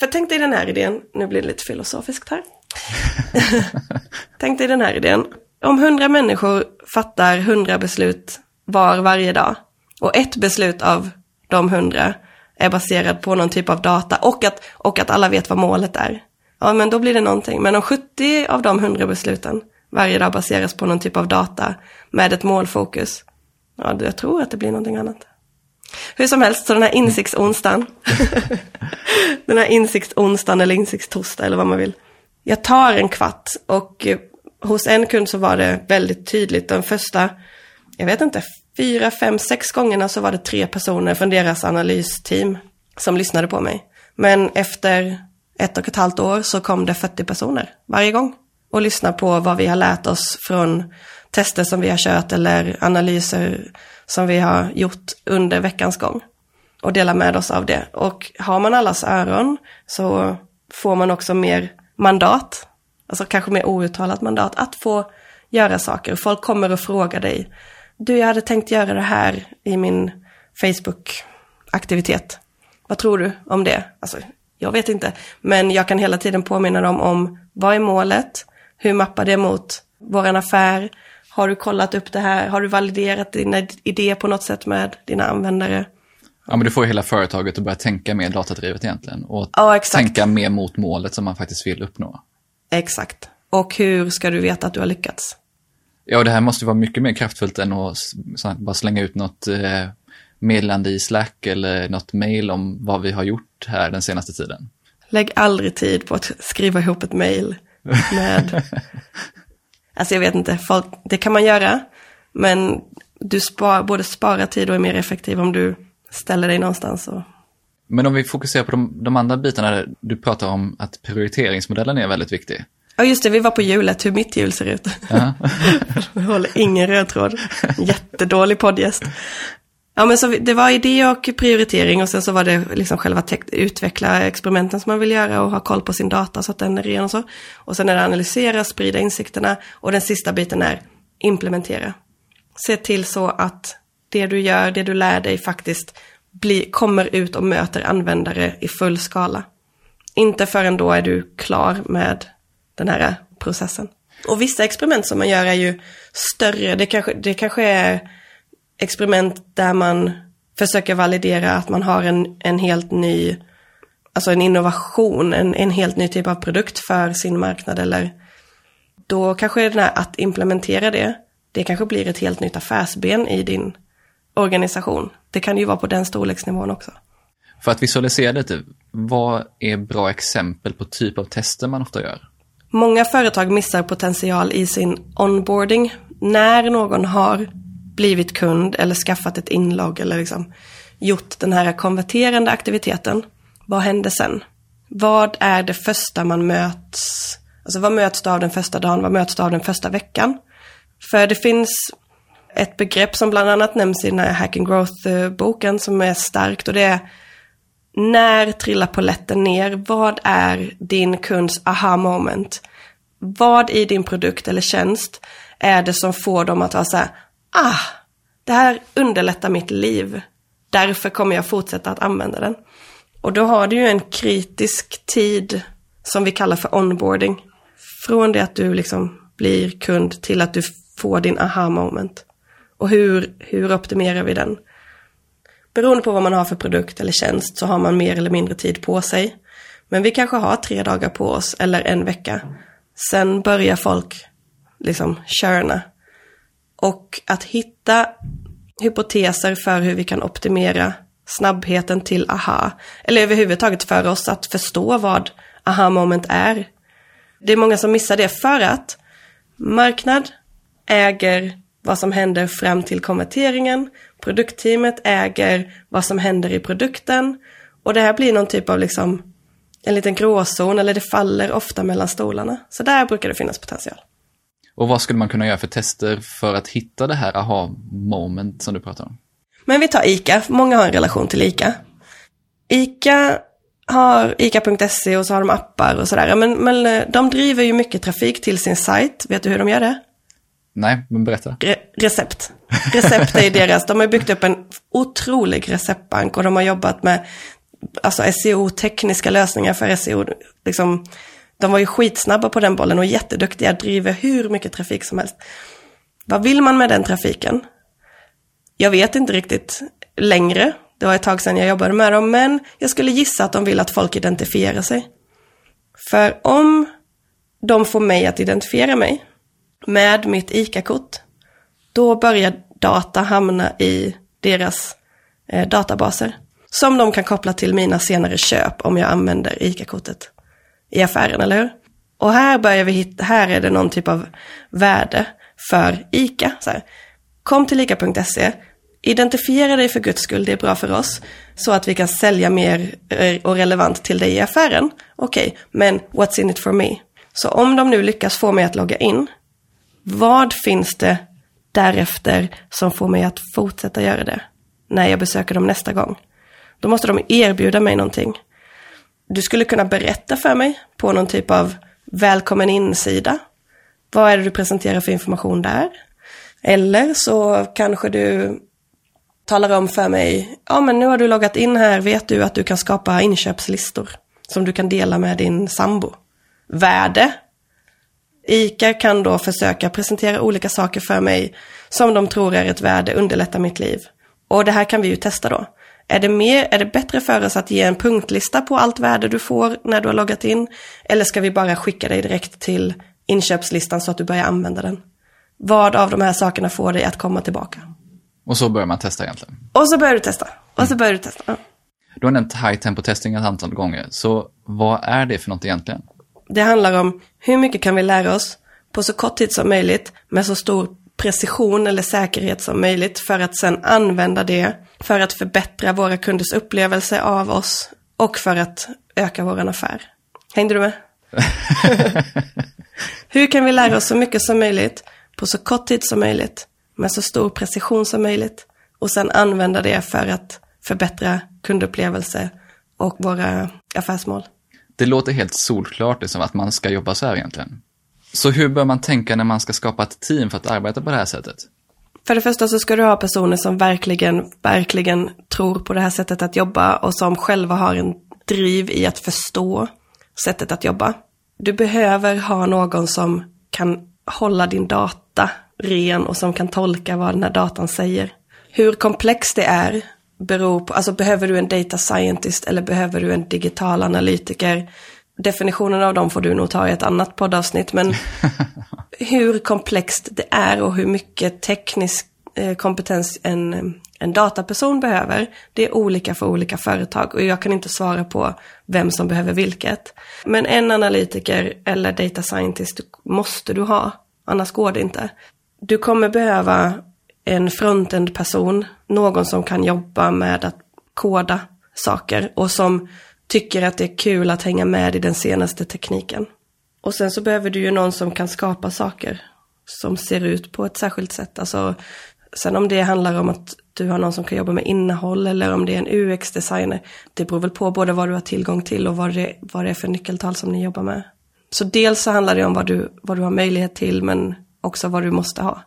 För tänk dig den här idén, nu blir det lite filosofiskt här. <laughs> tänk dig den här idén. Om hundra människor fattar hundra beslut var varje dag och ett beslut av de hundra är baserad på någon typ av data och att, och att alla vet vad målet är. Ja, men då blir det någonting. Men om 70 av de 100 besluten varje dag baseras på någon typ av data med ett målfokus, ja, jag tror att det blir någonting annat. Hur som helst, så den här insiktsonsdagen, <laughs> den här insiktsonsdagen eller insiktstorsdag eller vad man vill. Jag tar en kvart och eh, hos en kund så var det väldigt tydligt. Den första, jag vet inte, fyra, fem, sex gångerna så var det tre personer från deras analysteam som lyssnade på mig. Men efter ett och ett halvt år så kom det 40 personer varje gång och lyssnade på vad vi har lärt oss från tester som vi har kört eller analyser som vi har gjort under veckans gång och dela med oss av det. Och har man allas öron så får man också mer mandat, alltså kanske mer outtalat mandat, att få göra saker. Folk kommer och frågar dig du, jag hade tänkt göra det här i min Facebook-aktivitet. Vad tror du om det? Alltså, jag vet inte. Men jag kan hela tiden påminna dem om vad är målet? Hur mappar det mot våran affär? Har du kollat upp det här? Har du validerat dina idéer på något sätt med dina användare? Ja, men du får hela företaget att börja tänka mer datadrivet egentligen. Och ja, tänka mer mot målet som man faktiskt vill uppnå. Exakt. Och hur ska du veta att du har lyckats? Ja, det här måste vara mycket mer kraftfullt än att bara slänga ut något eh, meddelande i Slack eller något mail om vad vi har gjort här den senaste tiden. Lägg aldrig tid på att skriva ihop ett mail med... <laughs> alltså jag vet inte, folk, det kan man göra, men du spar, både sparar tid och är mer effektiv om du ställer dig någonstans. Och... Men om vi fokuserar på de, de andra bitarna, du pratar om att prioriteringsmodellen är väldigt viktig. Ja just det, vi var på hjulet, hur mitt hjul ser ut. Ja. <laughs> jag håller ingen röd tråd. Jättedålig poddgäst. Ja men så det var idé och prioritering och sen så var det liksom själva utveckla experimenten som man vill göra och ha koll på sin data så att den är ren och så. Och sen är det analysera, sprida insikterna och den sista biten är implementera. Se till så att det du gör, det du lär dig faktiskt bli, kommer ut och möter användare i full skala. Inte förrän då är du klar med den här processen. Och vissa experiment som man gör är ju större. Det kanske, det kanske är experiment där man försöker validera att man har en, en helt ny, alltså en innovation, en, en helt ny typ av produkt för sin marknad eller då kanske det där att implementera det, det kanske blir ett helt nytt affärsben i din organisation. Det kan ju vara på den storleksnivån också. För att visualisera lite, vad är bra exempel på typ av tester man ofta gör? Många företag missar potential i sin onboarding. När någon har blivit kund eller skaffat ett inlogg eller liksom gjort den här konverterande aktiviteten. Vad händer sen? Vad är det första man möts, alltså vad möts du av den första dagen, vad möts du av den första veckan? För det finns ett begrepp som bland annat nämns i den här Hack and Growth-boken som är starkt och det är när trillar poletten ner? Vad är din kunds aha moment? Vad i din produkt eller tjänst är det som får dem att vara så här, ah, det här underlättar mitt liv. Därför kommer jag fortsätta att använda den. Och då har du ju en kritisk tid som vi kallar för onboarding. Från det att du liksom blir kund till att du får din aha moment. Och hur, hur optimerar vi den? Beroende på vad man har för produkt eller tjänst så har man mer eller mindre tid på sig. Men vi kanske har tre dagar på oss eller en vecka. Sen börjar folk liksom körna. Och att hitta hypoteser för hur vi kan optimera snabbheten till aha. Eller överhuvudtaget för oss att förstå vad aha moment är. Det är många som missar det för att marknad äger vad som händer fram till konverteringen. Produktteamet äger vad som händer i produkten. Och det här blir någon typ av liksom en liten gråzon eller det faller ofta mellan stolarna. Så där brukar det finnas potential. Och vad skulle man kunna göra för tester för att hitta det här aha-moment som du pratar om? Men vi tar ICA, många har en relation till ICA. ICA har ICA.se och så har de appar och sådär. Men, men eh, de driver ju mycket trafik till sin sajt. Vet du hur de gör det? Nej, men berätta. Re recept. Recept är deras, de har byggt upp en otrolig receptbank och de har jobbat med alltså SEO-tekniska lösningar för SEO. Liksom, de var ju skitsnabba på den bollen och jätteduktiga, driver hur mycket trafik som helst. Vad vill man med den trafiken? Jag vet inte riktigt längre. Det var ett tag sedan jag jobbade med dem, men jag skulle gissa att de vill att folk identifierar sig. För om de får mig att identifiera mig med mitt ICA-kort, då börjar data hamna i deras eh, databaser. Som de kan koppla till mina senare köp om jag använder ICA-kortet i affären, eller hur? Och här börjar vi hitta, här är det någon typ av värde för ICA. Så här, kom till ICA.se, identifiera dig för guds skull, det är bra för oss, så att vi kan sälja mer eh, och relevant till dig i affären. Okej, okay, men what's in it for me? Så om de nu lyckas få mig att logga in, vad finns det därefter som får mig att fortsätta göra det när jag besöker dem nästa gång? Då måste de erbjuda mig någonting. Du skulle kunna berätta för mig på någon typ av välkommen in-sida. Vad är det du presenterar för information där? Eller så kanske du talar om för mig, ja men nu har du loggat in här, vet du att du kan skapa inköpslistor som du kan dela med din sambo. Värde. ICA kan då försöka presentera olika saker för mig som de tror är ett värde, underlätta mitt liv. Och det här kan vi ju testa då. Är det, mer, är det bättre för oss att ge en punktlista på allt värde du får när du har loggat in? Eller ska vi bara skicka dig direkt till inköpslistan så att du börjar använda den? Vad av de här sakerna får dig att komma tillbaka? Och så börjar man testa egentligen. Och så börjar du testa. Och så börjar du testa. Ja. Du har nämnt high tempo testing ett antal gånger. Så vad är det för något egentligen? Det handlar om hur mycket kan vi lära oss på så kort tid som möjligt med så stor precision eller säkerhet som möjligt för att sedan använda det för att förbättra våra kunders upplevelse av oss och för att öka vår affär. Hängde du med? <laughs> Hur kan vi lära oss så mycket som möjligt på så kort tid som möjligt med så stor precision som möjligt och sen använda det för att förbättra kundupplevelse och våra affärsmål. Det låter helt solklart det som att man ska jobba så här egentligen. Så hur bör man tänka när man ska skapa ett team för att arbeta på det här sättet? För det första så ska du ha personer som verkligen, verkligen tror på det här sättet att jobba och som själva har en driv i att förstå sättet att jobba. Du behöver ha någon som kan hålla din data ren och som kan tolka vad den här datan säger. Hur komplext det är beror på, alltså behöver du en data scientist eller behöver du en digital analytiker? Definitionen av dem får du nog ta i ett annat poddavsnitt, men <laughs> hur komplext det är och hur mycket teknisk eh, kompetens en, en dataperson behöver, det är olika för olika företag och jag kan inte svara på vem som behöver vilket. Men en analytiker eller data scientist måste du ha, annars går det inte. Du kommer behöva en frontend person, någon som kan jobba med att koda saker och som tycker att det är kul att hänga med i den senaste tekniken. Och sen så behöver du ju någon som kan skapa saker som ser ut på ett särskilt sätt. Alltså, sen om det handlar om att du har någon som kan jobba med innehåll eller om det är en UX-designer. Det beror väl på både vad du har tillgång till och vad det, vad det är för nyckeltal som ni jobbar med. Så dels så handlar det om vad du, vad du har möjlighet till men också vad du måste ha.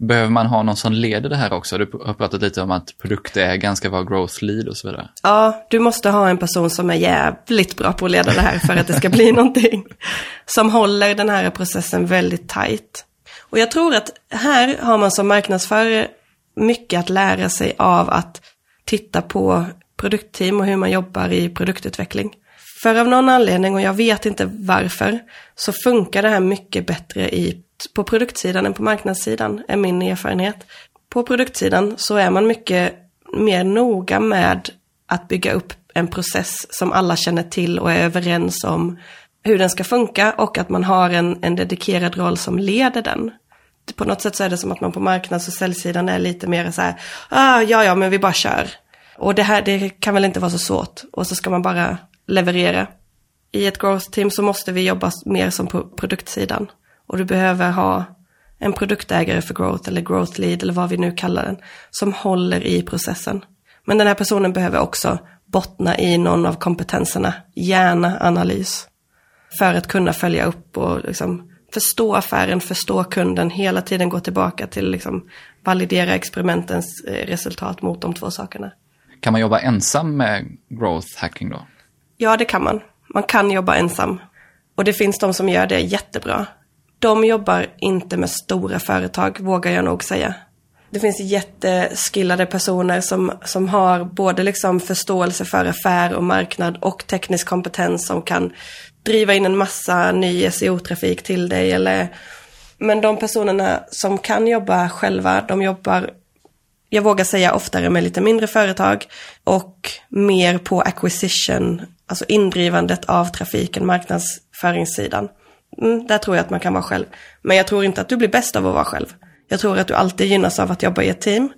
Behöver man ha någon som leder det här också? Du har pratat lite om att produktägaren ska vara growth lead och så vidare. Ja, du måste ha en person som är jävligt bra på att leda det här för att det ska bli <laughs> någonting. Som håller den här processen väldigt tajt. Och jag tror att här har man som marknadsförare mycket att lära sig av att titta på produktteam och hur man jobbar i produktutveckling. För av någon anledning, och jag vet inte varför, så funkar det här mycket bättre i på produktsidan än på marknadssidan, är min erfarenhet. På produktsidan så är man mycket mer noga med att bygga upp en process som alla känner till och är överens om hur den ska funka och att man har en, en dedikerad roll som leder den. på något sätt så är det som att man på marknads och säljsidan är lite mer så här, ah, ja, ja, men vi bara kör. Och det här, det kan väl inte vara så svårt. Och så ska man bara leverera. I ett growth team så måste vi jobba mer som på produktsidan. Och du behöver ha en produktägare för growth eller growth lead eller vad vi nu kallar den. Som håller i processen. Men den här personen behöver också bottna i någon av kompetenserna, gärna analys. För att kunna följa upp och liksom förstå affären, förstå kunden, hela tiden gå tillbaka till liksom validera experimentens eh, resultat mot de två sakerna. Kan man jobba ensam med growth hacking då? Ja, det kan man. Man kan jobba ensam. Och det finns de som gör det jättebra. De jobbar inte med stora företag, vågar jag nog säga. Det finns jätteskillade personer som, som har både liksom förståelse för affär och marknad och teknisk kompetens som kan driva in en massa ny SEO-trafik till dig. Eller... Men de personerna som kan jobba själva, de jobbar, jag vågar säga oftare med lite mindre företag och mer på acquisition, alltså indrivandet av trafiken, marknadsföringssidan. Mm, där tror jag att man kan vara själv. Men jag tror inte att du blir bäst av att vara själv. Jag tror att du alltid gynnas av att jobba i ett team.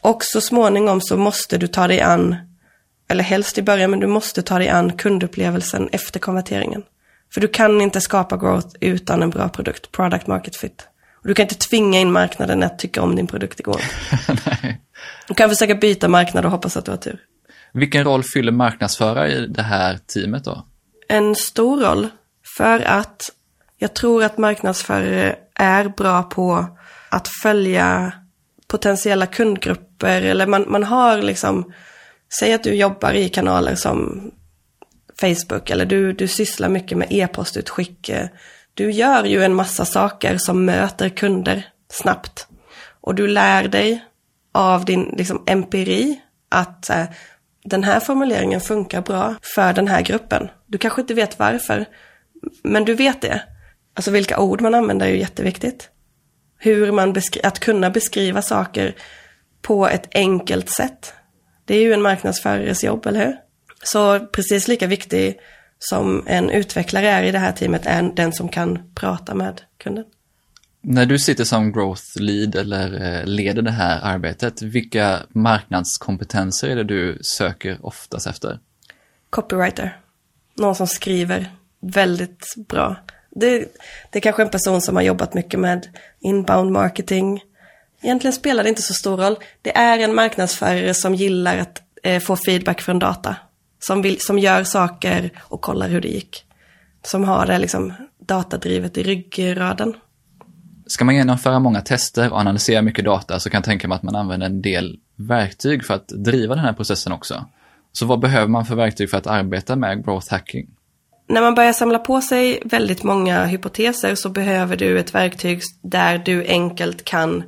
Och så småningom så måste du ta dig an, eller helst i början, men du måste ta dig an kundupplevelsen efter konverteringen. För du kan inte skapa growth utan en bra produkt, product market fit. Och du kan inte tvinga in marknaden att tycka om din produkt igår. <laughs> Du kan försöka byta marknad och hoppas att du har tur. Vilken roll fyller marknadsförare i det här teamet då? En stor roll. För att jag tror att marknadsförare är bra på att följa potentiella kundgrupper eller man, man har liksom, säg att du jobbar i kanaler som Facebook eller du, du sysslar mycket med e-postutskick. Du gör ju en massa saker som möter kunder snabbt. Och du lär dig av din liksom, empiri att eh, den här formuleringen funkar bra för den här gruppen. Du kanske inte vet varför, men du vet det. Alltså vilka ord man använder är ju jätteviktigt. Hur man att kunna beskriva saker på ett enkelt sätt. Det är ju en marknadsförares jobb, eller hur? Så precis lika viktig som en utvecklare är i det här teamet är den som kan prata med kunden. När du sitter som growth lead eller eh, leder det här arbetet, vilka marknadskompetenser är det du söker oftast efter? Copywriter. Någon som skriver väldigt bra. Det, det är kanske en person som har jobbat mycket med inbound marketing. Egentligen spelar det inte så stor roll. Det är en marknadsförare som gillar att eh, få feedback från data. Som, vill, som gör saker och kollar hur det gick. Som har det liksom datadrivet i ryggraden. Ska man genomföra många tester och analysera mycket data så kan jag tänka mig att man använder en del verktyg för att driva den här processen också. Så vad behöver man för verktyg för att arbeta med growth hacking? När man börjar samla på sig väldigt många hypoteser så behöver du ett verktyg där du enkelt kan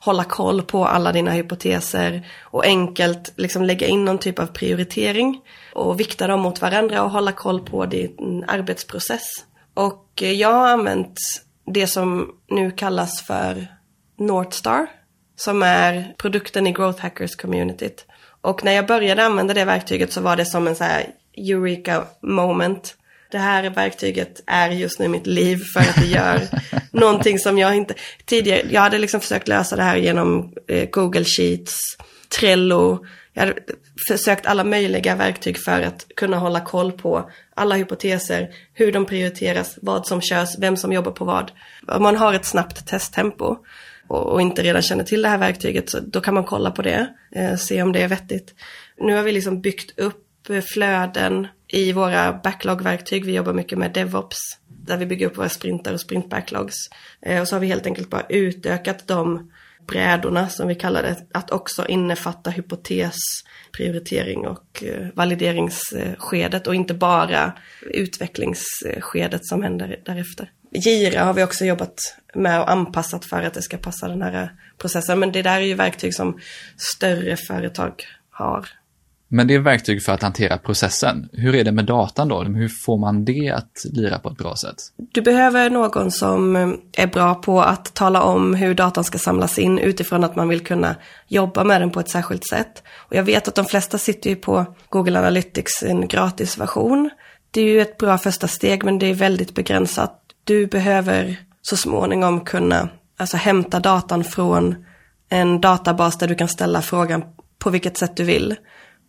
hålla koll på alla dina hypoteser och enkelt liksom lägga in någon typ av prioritering och vikta dem mot varandra och hålla koll på din arbetsprocess. Och eh, jag har använt det som nu kallas för Northstar, som är produkten i Growth Hackers communityt. Och när jag började använda det verktyget så var det som en så här Eureka moment det här verktyget är just nu mitt liv för att det gör <laughs> någonting som jag inte tidigare, jag hade liksom försökt lösa det här genom eh, Google Sheets, Trello, jag hade försökt alla möjliga verktyg för att kunna hålla koll på alla hypoteser, hur de prioriteras, vad som körs, vem som jobbar på vad. Om man har ett snabbt testtempo och, inte redan känner till det här verktyget, så då kan man kolla på det, eh, se om det är vettigt. Nu har vi liksom byggt upp eh, flöden i våra backlog-verktyg. Vi jobbar mycket med DevOps där vi bygger upp våra sprintar och sprint-backlogs. Eh, och så har vi helt enkelt bara utökat de brädorna som vi kallar det att också innefatta hypotes, prioritering och eh, valideringsskedet och inte bara utvecklingsskedet som händer därefter. Gira har vi också jobbat med och anpassat för att det ska passa den här processen. Men det där är ju verktyg som större företag har men det är verktyg för att hantera processen. Hur är det med datan då? Hur får man det att lira på ett bra sätt? Du behöver någon som eh, är bra på att tala om hur datan ska samlas in utifrån att man vill kunna jobba med den på ett särskilt sätt. Och jag vet att de flesta sitter ju på Google Analytics, en gratisversion. Det är ju ett bra första steg men det är väldigt begränsat. Du behöver så småningom kunna alltså hämta datan från en databas där du kan ställa frågan på vilket sätt du vill.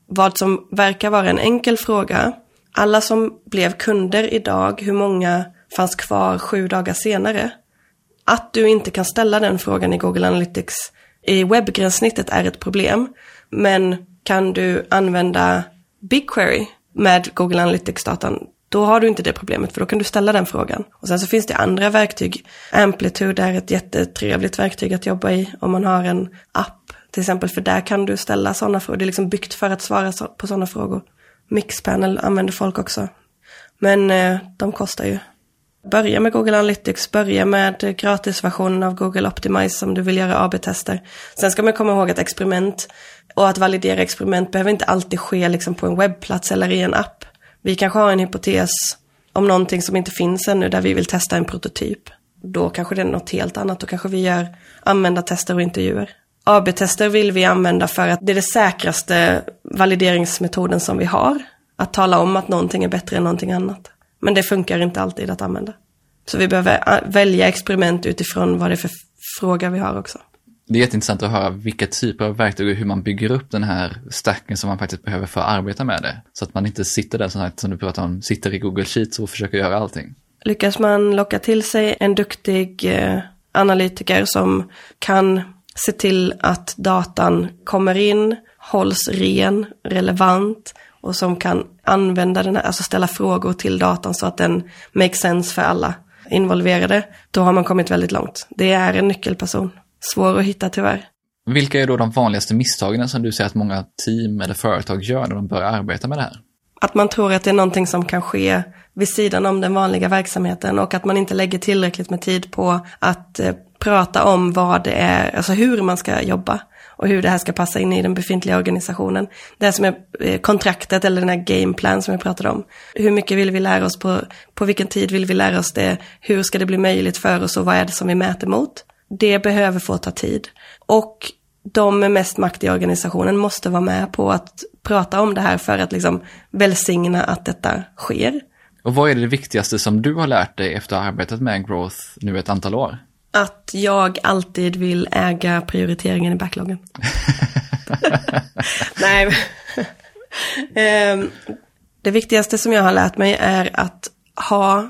Vad som verkar vara en enkel fråga, alla som blev kunder idag, hur många fanns kvar sju dagar senare? Att du inte kan ställa den frågan i Google Analytics i webbgränssnittet är ett problem. Men kan du använda BigQuery med Google Analytics-datan, då har du inte det problemet, för då kan du ställa den frågan. Och sen så finns det andra verktyg. Amplitude är ett jättetrevligt verktyg att jobba i om man har en app, till exempel, för där kan du ställa sådana frågor. Det är liksom byggt för att svara på sådana frågor. Mixpanel använder folk också. Men eh, de kostar ju. Börja med Google Analytics, börja med gratisversionen av Google Optimize om du vill göra AB-tester. Sen ska man komma ihåg att experiment och att validera experiment behöver inte alltid ske liksom på en webbplats eller i en app. Vi kanske har en hypotes om någonting som inte finns ännu där vi vill testa en prototyp. Då kanske det är något helt annat, då kanske vi gör användartester och intervjuer. AB-tester vill vi använda för att det är det säkraste valideringsmetoden som vi har. Att tala om att någonting är bättre än någonting annat. Men det funkar inte alltid att använda. Så vi behöver äh, välja experiment utifrån vad det är för fråga vi har också. Det är jätteintressant att höra vilka typer av verktyg och hur man bygger upp den här stacken som man faktiskt behöver för att arbeta med det. Så att man inte sitter där som, som du pratar om, sitter i Google Sheets och försöker göra allting. Lyckas man locka till sig en duktig eh, analytiker som kan se till att datan kommer in, hålls ren, relevant och som kan använda den här, alltså ställa frågor till datan så att den makes sense för alla involverade, då har man kommit väldigt långt. Det är en nyckelperson. Svår att hitta tyvärr. Vilka är då de vanligaste misstagen som du ser att många team eller företag gör när de börjar arbeta med det här? Att man tror att det är någonting som kan ske vid sidan om den vanliga verksamheten och att man inte lägger tillräckligt med tid på att eh, prata om vad det är, alltså hur man ska jobba och hur det här ska passa in i den befintliga organisationen. Det som är eh, kontraktet eller den här gameplan som jag pratade om. Hur mycket vill vi lära oss på, på vilken tid vill vi lära oss det, hur ska det bli möjligt för oss och vad är det som vi mäter mot. Det behöver få ta tid. Och de med mest makt i organisationen måste vara med på att prata om det här för att liksom välsigna att detta sker. Och vad är det viktigaste som du har lärt dig efter att ha arbetat med growth nu ett antal år? Att jag alltid vill äga prioriteringen i backloggen. <laughs> Nej. um, det viktigaste som jag har lärt mig är att ha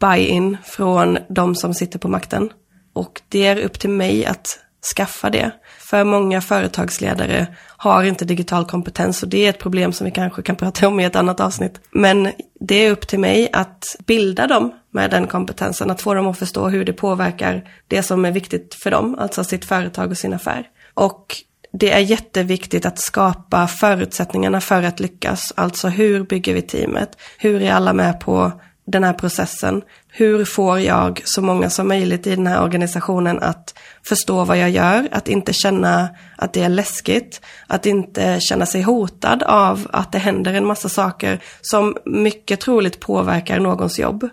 buy-in från de som sitter på makten. Och det är upp till mig att skaffa det. För många företagsledare har inte digital kompetens och det är ett problem som vi kanske kan prata om i ett annat avsnitt. Men det är upp till mig att bilda dem med den kompetensen, att få dem att förstå hur det påverkar det som är viktigt för dem, alltså sitt företag och sin affär. Och det är jätteviktigt att skapa förutsättningarna för att lyckas. Alltså hur bygger vi teamet? Hur är alla med på den här processen? Hur får jag så många som möjligt i den här organisationen att förstå vad jag gör, att inte känna att det är läskigt, att inte känna sig hotad av att det händer en massa saker som mycket troligt påverkar någons jobb.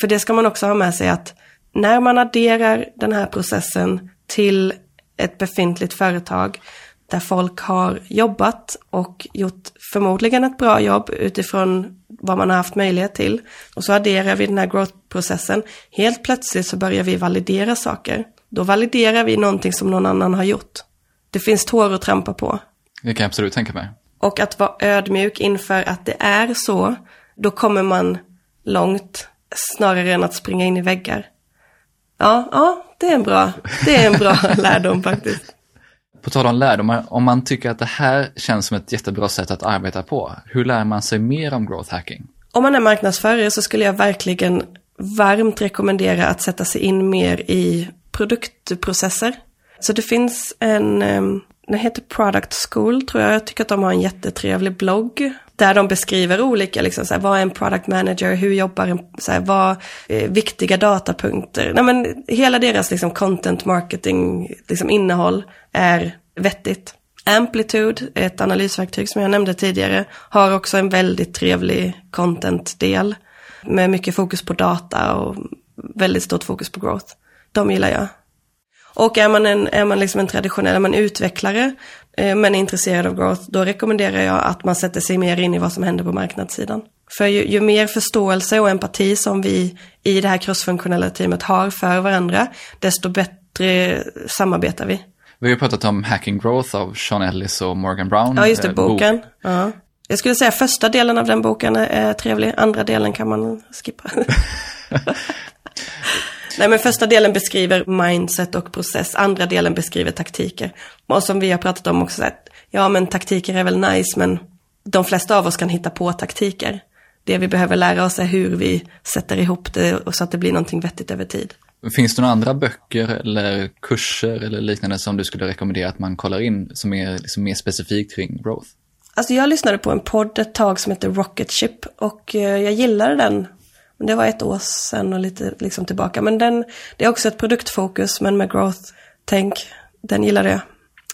För det ska man också ha med sig att när man adderar den här processen till ett befintligt företag där folk har jobbat och gjort förmodligen ett bra jobb utifrån vad man har haft möjlighet till. Och så adderar vi den här growth-processen. Helt plötsligt så börjar vi validera saker. Då validerar vi någonting som någon annan har gjort. Det finns tår att trampa på. Det kan jag absolut tänka mig. Och att vara ödmjuk inför att det är så, då kommer man långt snarare än att springa in i väggar. Ja, ja, det är en bra, det är en bra <laughs> lärdom faktiskt. På tal om lärdomar, om man tycker att det här känns som ett jättebra sätt att arbeta på, hur lär man sig mer om growth hacking? Om man är marknadsförare så skulle jag verkligen varmt rekommendera att sätta sig in mer i produktprocesser. Så det finns en, ehm, den heter Product School tror jag, jag tycker att de har en jättetrevlig blogg. Där de beskriver olika, liksom, så vad är en product manager, hur jobbar en, så här, vad är viktiga datapunkter. Nej, men hela deras liksom, content marketing liksom, innehåll är vettigt. Amplitude, ett analysverktyg som jag nämnde tidigare, har också en väldigt trevlig content-del. Med mycket fokus på data och väldigt stort fokus på growth. De gillar jag. Och är man en, är man liksom en traditionell, är man utvecklare eh, men är intresserad av growth, då rekommenderar jag att man sätter sig mer in i vad som händer på marknadssidan. För ju, ju mer förståelse och empati som vi i det här crossfunktionella teamet har för varandra, desto samarbetar vi. Vi har ju pratat om Hacking Growth av Sean Ellis och Morgan Brown. Ja, just det, eh, boken. Bok. Ja. Jag skulle säga första delen av den boken är trevlig, andra delen kan man skippa. <laughs> <laughs> Nej, men första delen beskriver mindset och process, andra delen beskriver taktiker. Och som vi har pratat om också, att, ja men taktiker är väl nice, men de flesta av oss kan hitta på taktiker. Det vi behöver lära oss är hur vi sätter ihop det så att det blir någonting vettigt över tid. Finns det några andra böcker eller kurser eller liknande som du skulle rekommendera att man kollar in som är liksom mer specifikt kring growth? Alltså jag lyssnade på en podd ett tag som heter Rocket Ship och eh, jag gillade den. Det var ett år sedan och lite liksom tillbaka. Men den, det är också ett produktfokus men med growth-tänk. Den gillade jag.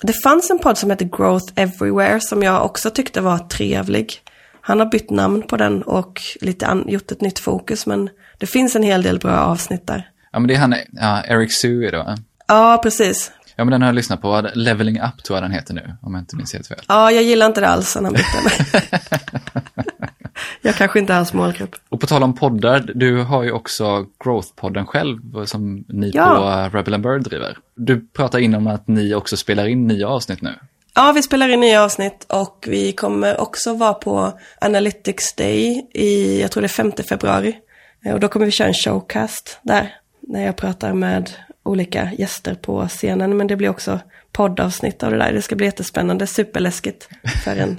Det fanns en podd som heter Growth Everywhere som jag också tyckte var trevlig. Han har bytt namn på den och lite an, gjort ett nytt fokus men det finns en hel del bra avsnitt där. Ja, men det är han, ja, Eric Sue va? Ja, precis. Ja, men den har jag lyssnat på. Leveling Up tror jag den heter nu, om jag inte minns helt fel. Ja, jag gillar inte det alls han bytte. <laughs> jag kanske inte är hans målgrupp. Och på tal om poddar, du har ju också Growth-podden själv som ni ja. på Rebel and Bird driver. Du pratar innan om att ni också spelar in nya avsnitt nu. Ja, vi spelar in nya avsnitt och vi kommer också vara på Analytics Day i, jag tror det är 5 februari. Och då kommer vi köra en showcast där, när jag pratar med olika gäster på scenen. Men det blir också poddavsnitt av det där. Det ska bli jättespännande, superläskigt för en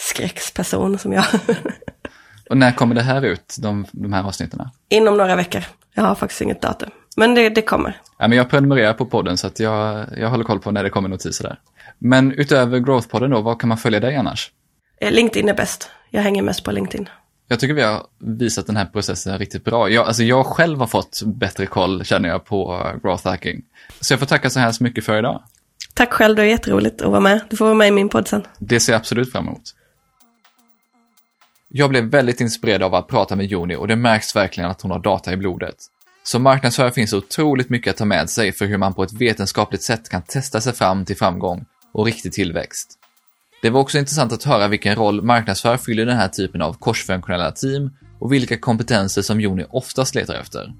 scenskräcksperson som jag. Och när kommer det här ut, de, de här avsnitten? Inom några veckor. Jag har faktiskt inget datum. Men det, det kommer. Ja, men jag prenumererar på podden så att jag, jag håller koll på när det kommer notiser där. Men utöver Growth-podden då, vad kan man följa dig annars? Eh, LinkedIn är bäst. Jag hänger mest på LinkedIn. Jag tycker vi har visat den här processen riktigt bra. Jag, alltså jag själv har fått bättre koll, känner jag, på growth hacking. Så jag får tacka så hemskt mycket för idag. Tack själv, det är jätteroligt att vara med. Du får vara med i min podd sen. Det ser jag absolut fram emot. Jag blev väldigt inspirerad av att prata med Joni och det märks verkligen att hon har data i blodet. Som marknadsförare finns det otroligt mycket att ta med sig för hur man på ett vetenskapligt sätt kan testa sig fram till framgång och riktig tillväxt. Det var också intressant att höra vilken roll marknadsförare fyller i den här typen av korsfunktionella team och vilka kompetenser som Joni oftast letar efter.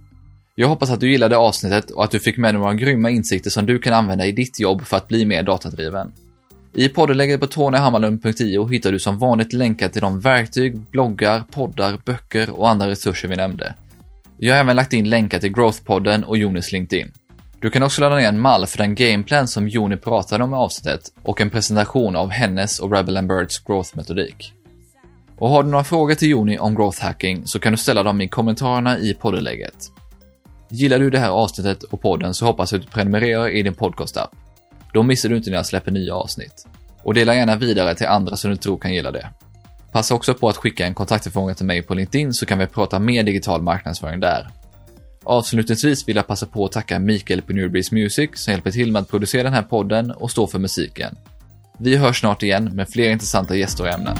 Jag hoppas att du gillade avsnittet och att du fick med dig några grymma insikter som du kan använda i ditt jobb för att bli mer datadriven. I poddenlägget på tonyhammarlund.io hittar du som vanligt länkar till de verktyg, bloggar, poddar, böcker och andra resurser vi nämnde. Jag har även lagt in länkar till Growth-podden och Jonis LinkedIn. Du kan också ladda ner en mall för den gameplan som Joni pratade om i avsnittet och en presentation av hennes och Rebel and Birds growth-metodik. Och har du några frågor till Joni om growth hacking så kan du ställa dem i kommentarerna i poddeläget. Gillar du det här avsnittet och podden så hoppas jag att du prenumererar i din podcast-app. Då missar du inte när jag släpper nya avsnitt. Och dela gärna vidare till andra som du tror kan gilla det. Passa också på att skicka en kontaktförfrågan till mig på LinkedIn så kan vi prata mer digital marknadsföring där. Avslutningsvis vill jag passa på att tacka Mikael på Newbreeze Music som hjälper till med att producera den här podden och stå för musiken. Vi hörs snart igen med fler intressanta gäster och ämnen.